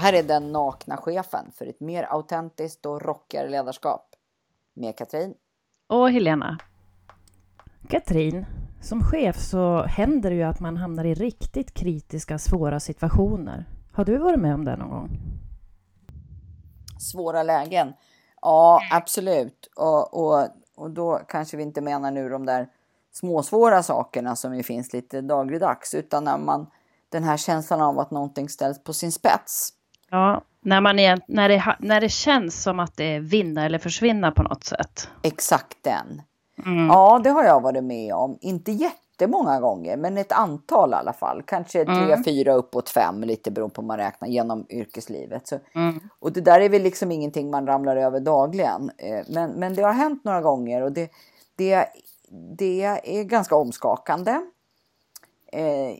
här är den nakna chefen för ett mer autentiskt och rockigare ledarskap. Med Katrin. Och Helena. Katrin, som chef så händer det ju att man hamnar i riktigt kritiska, svåra situationer. Har du varit med om det någon gång? Svåra lägen? Ja, absolut. Och, och, och då kanske vi inte menar nu de där småsvåra sakerna som ju finns lite dagligdags, utan när man den här känslan av att någonting ställs på sin spets. Ja, när, man är, när, det, när det känns som att det är vinna eller försvinna på något sätt. Exakt den. Mm. Ja, det har jag varit med om. Inte jättemånga gånger, men ett antal i alla fall. Kanske tre, mm. fyra, uppåt fem, lite beroende på hur man räknar genom yrkeslivet. Så, mm. Och det där är väl liksom ingenting man ramlar över dagligen. Eh, men, men det har hänt några gånger och det, det, det är ganska omskakande. Eh,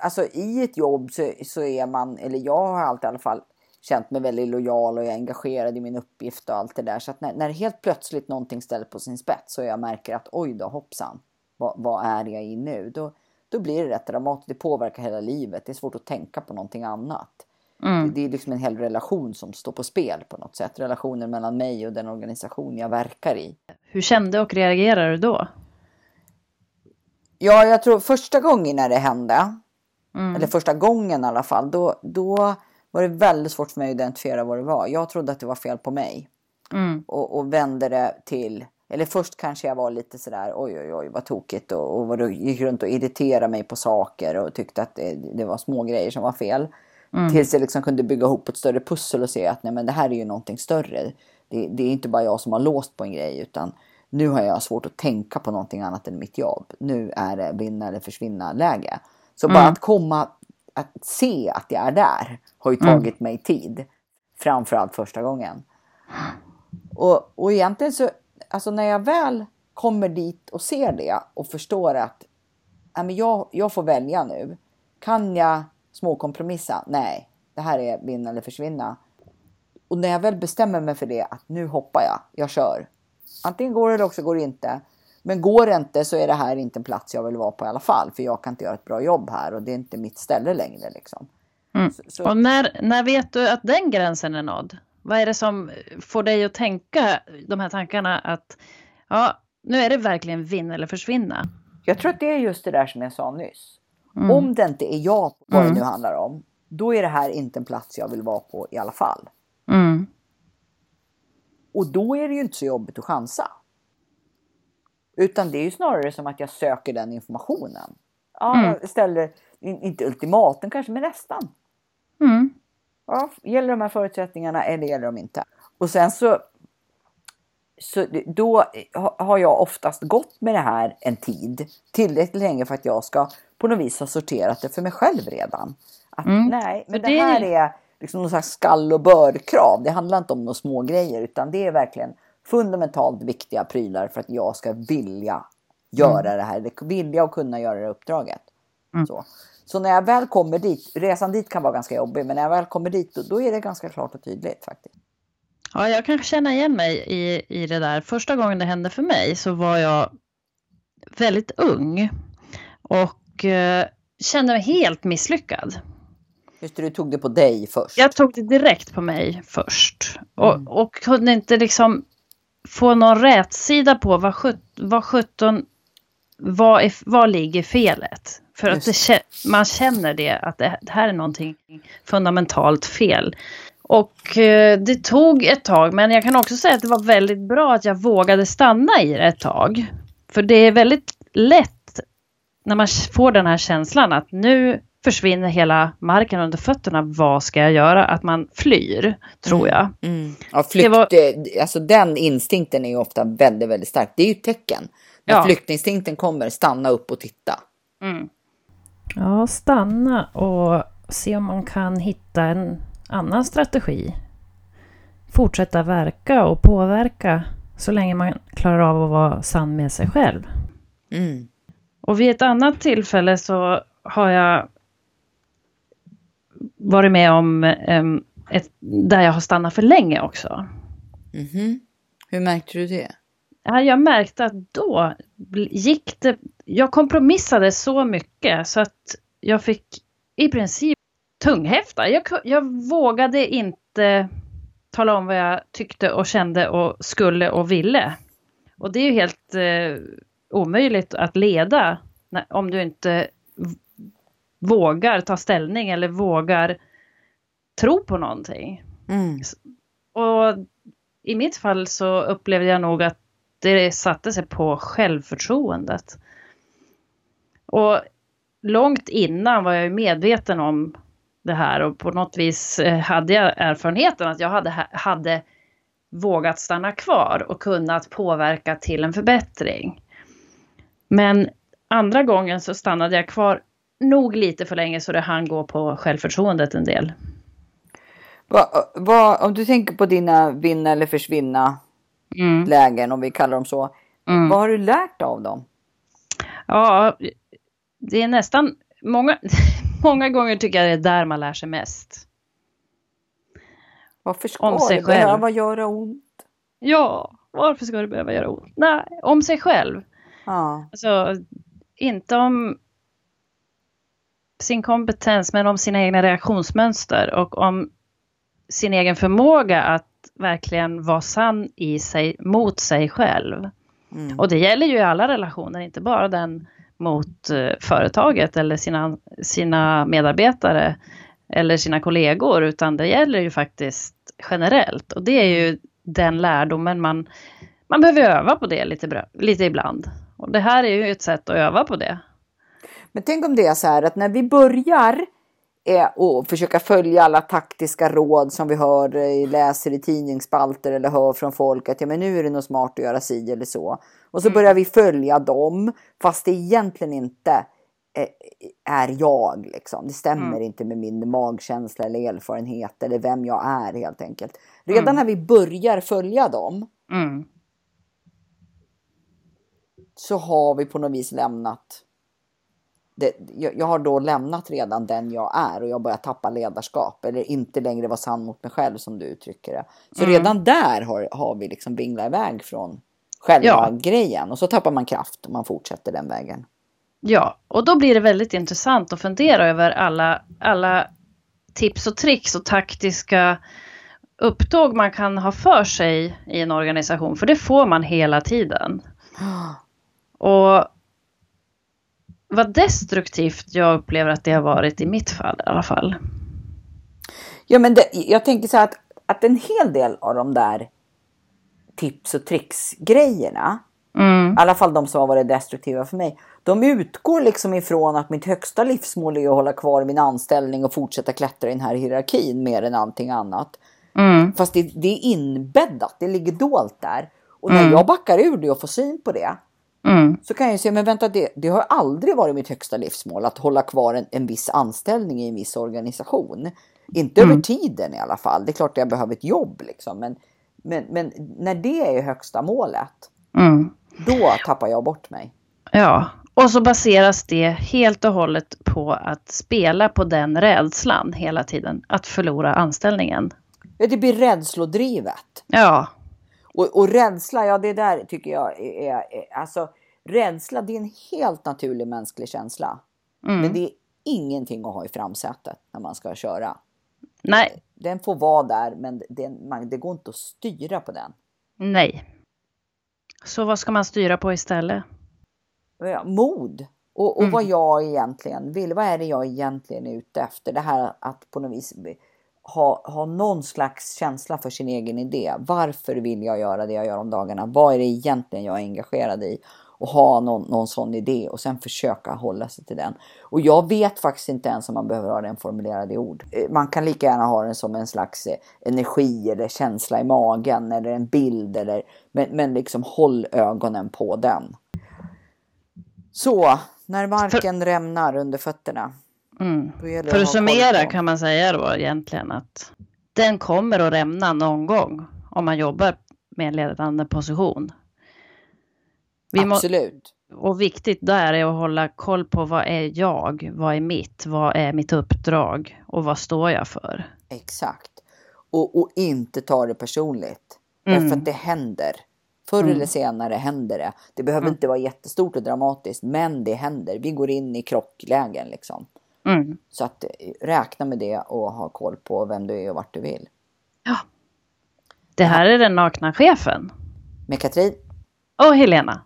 alltså i ett jobb så, så är man, eller jag har alltid i alla fall känt mig väldigt lojal och jag är engagerad i min uppgift och allt det där. Så att när, när helt plötsligt någonting ställs på sin spets och jag märker att oj då hoppsan, vad, vad är jag i nu? Då, då blir det rätt dramatiskt, det påverkar hela livet, det är svårt att tänka på någonting annat. Mm. Det, det, är liksom en hel relation som står på spel på något sätt. Relationen mellan mig och den organisation jag verkar i. Hur kände och reagerade du då? Ja, jag tror första gången när det hände, mm. eller första gången i alla fall, då, då var det väldigt svårt för mig att identifiera vad det var. Jag trodde att det var fel på mig. Mm. Och, och vände det till, eller först kanske jag var lite sådär oj oj oj vad tokigt och, och var gick runt och irriterade mig på saker och tyckte att det, det var små grejer som var fel. Mm. Tills jag liksom kunde bygga ihop ett större pussel och se att nej men det här är ju någonting större. Det, det är inte bara jag som har låst på en grej utan nu har jag svårt att tänka på någonting annat än mitt jobb. Nu är det vinna eller försvinna läge. Så mm. bara att komma, att se att jag är där har ju mm. tagit mm. mig tid. Framförallt första gången. Och, och egentligen så, alltså när jag väl kommer dit och ser det och förstår att men jag, jag får välja nu. Kan jag småkompromissa? Nej, det här är vinna eller försvinna. Och när jag väl bestämmer mig för det, att nu hoppar jag, jag kör. Antingen går det eller också går det inte. Men går det inte så är det här inte en plats jag vill vara på i alla fall. För jag kan inte göra ett bra jobb här och det är inte mitt ställe längre. Liksom. Mm. Så, så... Och när, när vet du att den gränsen är nådd? Vad är det som får dig att tänka de här tankarna att ja, nu är det verkligen vinna eller försvinna? Jag tror att det är just det där som jag sa nyss. Mm. Om det inte är jag, vad mm. det nu handlar om, då är det här inte en plats jag vill vara på i alla fall. Mm. Och då är det ju inte så jobbigt att chansa. Utan det är ju snarare som att jag söker den informationen. Ja, mm. Jag ställer, inte ultimatum kanske, men nästan. Mm. Ja, gäller de här förutsättningarna eller gäller de inte? Och sen så, så då har jag oftast gått med det här en tid, tillräckligt länge för att jag ska på något vis ha sorterat det för mig själv redan. Att mm. nej, men det, det här är liksom någon slags skall och börkrav. Det handlar inte om några små grejer utan det är verkligen fundamentalt viktiga prylar för att jag ska vilja göra mm. det här, vilja och kunna göra det uppdraget. Mm. Så. så när jag väl kommer dit, resan dit kan vara ganska jobbig, men när jag väl kommer dit då, då är det ganska klart och tydligt faktiskt. Ja, jag kan känna igen mig i, i det där. Första gången det hände för mig så var jag väldigt ung och eh, kände mig helt misslyckad. Just det, du tog det på dig först. Jag tog det direkt på mig först. Mm. Och, och kunde inte liksom få någon rätsida på vad, vad 17 vad, är, vad ligger felet? För att det, man känner det, att det, det, här är någonting fundamentalt fel. Och eh, det tog ett tag, men jag kan också säga att det var väldigt bra att jag vågade stanna i det ett tag. För det är väldigt lätt när man får den här känslan att nu försvinner hela marken under fötterna. Vad ska jag göra? Att man flyr, tror jag. Mm. Mm. Ja, flykt, var... Eh, alltså den instinkten är ju ofta väldigt, väldigt stark. Det är ju ett tecken. När ja. flyktinstinkten kommer, stanna upp och titta. Mm. Ja, stanna och se om man kan hitta en annan strategi. Fortsätta verka och påverka så länge man klarar av att vara sann med sig själv. Mm. Och vid ett annat tillfälle så har jag varit med om ett, där jag har stannat för länge också. Mm -hmm. Hur märkte du det? Ja, jag märkte att då gick det... Jag kompromissade så mycket så att jag fick i princip tunghäfta. Jag, jag vågade inte tala om vad jag tyckte och kände och skulle och ville. Och det är ju helt eh, omöjligt att leda när, om du inte vågar ta ställning eller vågar tro på någonting. Mm. Och i mitt fall så upplevde jag nog att det satte sig på självförtroendet. Och långt innan var jag medveten om det här och på något vis eh, hade jag erfarenheten att jag hade, hade vågat stanna kvar och kunnat påverka till en förbättring. Men andra gången så stannade jag kvar nog lite för länge så det hann gå på självförtroendet en del. Va, va, om du tänker på dina vinna eller försvinna mm. lägen, om vi kallar dem så. Mm. Vad har du lärt av dem? Ja, det är nästan många, många gånger tycker jag det är där man lär sig mest. Varför ska om sig det själv. behöva göra ont? Ja, varför ska det behöva göra ont? Nej, om sig själv. Ja. Alltså, inte om sin kompetens men om sina egna reaktionsmönster och om sin egen förmåga att verkligen vara sann i sig mot sig själv. Mm. Och det gäller ju i alla relationer, inte bara den mot uh, företaget eller sina, sina medarbetare eller sina kollegor, utan det gäller ju faktiskt generellt. Och det är ju den lärdomen man, man behöver öva på det lite, lite ibland. Och det här är ju ett sätt att öva på det. Men tänk om det är så här att när vi börjar eh, och försöka följa alla taktiska råd som vi hör, eh, läser i tidningsspalter eller hör från folk att ja, men nu är det nog smart att göra si eller så. Och så mm. börjar vi följa dem fast det egentligen inte eh, är jag. Liksom. Det stämmer mm. inte med min magkänsla eller erfarenhet eller vem jag är helt enkelt. Redan mm. när vi börjar följa dem mm. så har vi på något vis lämnat det, jag, jag, har då lämnat redan den jag är och jag börjar tappa ledarskap eller inte längre vara sann mot mig själv som du uttrycker det. Så mm. redan där har, har vi liksom vinglat iväg från själva ja. grejen och så tappar man kraft om man fortsätter den vägen. Ja, och då blir det väldigt intressant att fundera över alla, alla tips och tricks och taktiska upptåg man kan ha för sig i en organisation, för det får man hela tiden. Och vad destruktivt jag upplever att det har varit i mitt fall i alla fall. Ja, men det, jag tänker så här att, att en hel del av de där tips och tricks grejerna, mm. i alla fall de som har varit destruktiva för mig, de utgår liksom ifrån att mitt högsta livsmål är att hålla kvar min anställning och fortsätta klättra i den här hierarkin mer än allting annat. Mm. Fast det, det, är inbäddat, det ligger dolt där. Och när mm. jag backar ur det och får syn på det, Mm. Så kan jag säga, men vänta, det, det, har aldrig varit mitt högsta livsmål att hålla kvar en, en viss anställning i en viss organisation. Inte mm. över tiden i alla fall. Det är klart att jag behöver ett jobb liksom. Men, men, men när det är högsta målet, mm. då tappar jag bort mig. Ja, och så baseras det helt och hållet på att spela på den rädslan hela tiden. Att förlora anställningen. Ja, det blir rädslodrivet. Ja, och, och rädsla, ja det där tycker jag är, är, alltså rädsla det är en helt naturlig mänsklig känsla. Mm. Men det är ingenting att ha i framsätet när man ska köra. Nej. Den får vara där men den, man, det går inte att styra på den. Nej. Så vad ska man styra på istället? Mod. Och, och mm. vad jag egentligen vill. Vad är det jag egentligen är ute efter? Det här att på något vis ha, ha någon slags känsla för sin egen idé. Varför vill jag göra det jag gör om dagarna? Vad är det egentligen jag är engagerad i? Och ha någon, någon sån idé och sen försöka hålla sig till den. Och jag vet faktiskt inte ens om man behöver ha den formulerad i ord. Eh, man kan lika gärna ha den som en slags eh, energi eller känsla i magen eller en bild. Eller, men, men liksom håll ögonen på den. Så, när marken rämnar under fötterna. Mm. För att summera kan man säga då egentligen att den kommer att rämna någon gång om man jobbar med en ledande position. Vi Absolut. och viktigt där är att hålla koll på vad är jag, vad är mitt, vad är mitt uppdrag och vad står jag för. Exakt. Och, och inte ta det personligt. Mm. Därför att det händer. Förr mm. eller senare händer det. Det behöver mm. inte vara jättestort och dramatiskt, men det händer. Vi går in i krocklägen liksom. Mm. Så att eh, räkna med det och ha koll på vem du är och vart du vill. Ja. Det här är den nakna chefen. Med Katrin. Och Helena.